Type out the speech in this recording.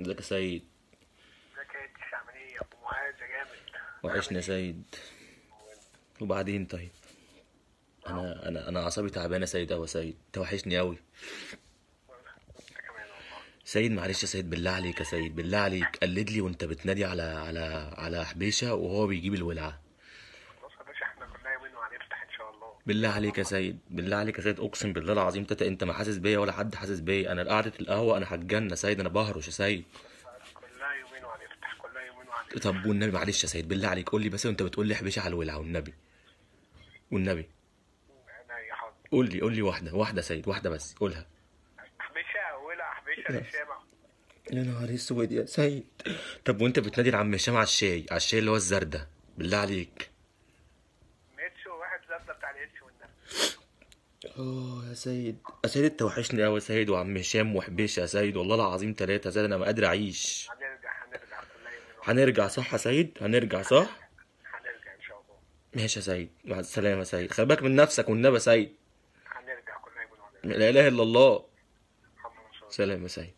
ازيك يا سيد؟ ازيك يا اتش عامل إيه؟ يا ابو معاذ جامد. وحشني يا سيد. وبعدين طيب؟ أنا أنا أنا اعصابي تعبانة يا سيد قوي يا سيد. انت وحشني قوي انت سيد معلش يا سيد بالله عليك يا سيد بالله عليك. قلد لي وانت بتنادي على على على حبيشة وهو بيجيب الولعة بص يا باشا إحنا كلنا يومين وهنفتح ان شاء الله بالله عليك يا سيد بالله عليك يا سيد أقسم بالله العظيم تتا أنت ما حاسس بيا ولا حد حاسس بيا. أنا قعدة القهوة أنا هتجنن يا سيد أنا بهرش يا سيد. كلها يومين وهنفتح كلها يومين وهنفتح طب والنبي معلش يا سيد بالله عليك قول لي بس وأنت بتقول لي حبيشه على الولعه والنبي. والنبي. قول لي قول لي واحدة واحدة يا سيد واحدة بس قولها. حبيشه ولع حبيشه للشامع يا نهار أسود يا سيد. طب وأنت بتنادي لعم هشام على الشاي على الشاي اللي هو الزردة بالله عليك. آه يا سيد. يا سيد أنت وحشني قوي يا سيد وعم هشام وحبيش يا سيد. والله العظيم ثلاثة يا سيد أنا ما قادر أعيش. هنرجع هنرجع. هنرجع صح يا سيد؟ هنرجع صح؟ هنرجع إن شاء الله. ماشي يا سيد. مع السلامة يا سيد. خلي بالك من نفسك والنبي يا سيد. هنرجع يومين وهنرجع لا إله إلا الله. سلام يا سيد.